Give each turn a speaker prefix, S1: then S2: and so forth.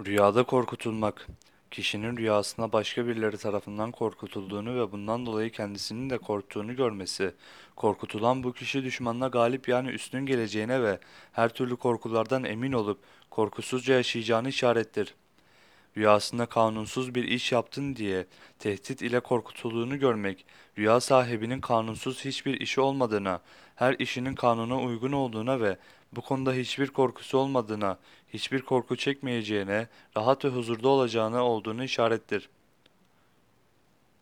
S1: Rüyada korkutulmak, kişinin rüyasında başka birileri tarafından korkutulduğunu ve bundan dolayı kendisinin de korktuğunu görmesi, korkutulan bu kişi düşmanına galip yani üstün geleceğine ve her türlü korkulardan emin olup korkusuzca yaşayacağını işarettir. Rüyasında kanunsuz bir iş yaptın diye tehdit ile korkutulduğunu görmek, rüya sahibinin kanunsuz hiçbir işi olmadığına, her işinin kanuna uygun olduğuna ve bu konuda hiçbir korkusu olmadığına, hiçbir korku çekmeyeceğine, rahat ve huzurda olacağına olduğunu işarettir.